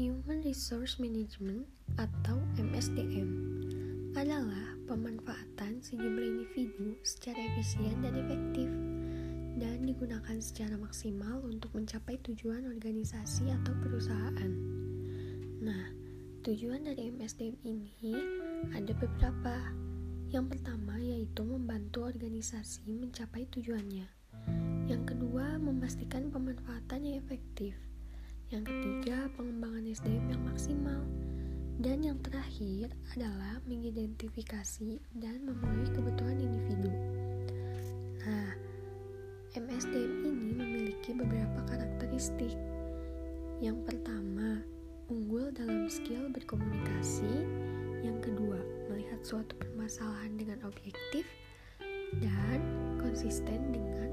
Resource Management atau MSDM adalah pemanfaatan sejumlah individu secara efisien dan efektif dan digunakan secara maksimal untuk mencapai tujuan organisasi atau perusahaan. Nah, tujuan dari MSDM ini ada beberapa. Yang pertama yaitu membantu organisasi mencapai tujuannya. Yang kedua, memastikan pemanfaatan yang efektif. Yang ketiga, pengembangan SDM yang maksimal. Dan yang terakhir adalah mengidentifikasi dan memenuhi kebutuhan individu. Nah, MSDM ini memiliki beberapa karakteristik. Yang pertama, unggul dalam skill berkomunikasi. Yang kedua, melihat suatu permasalahan dengan objektif dan konsisten dengan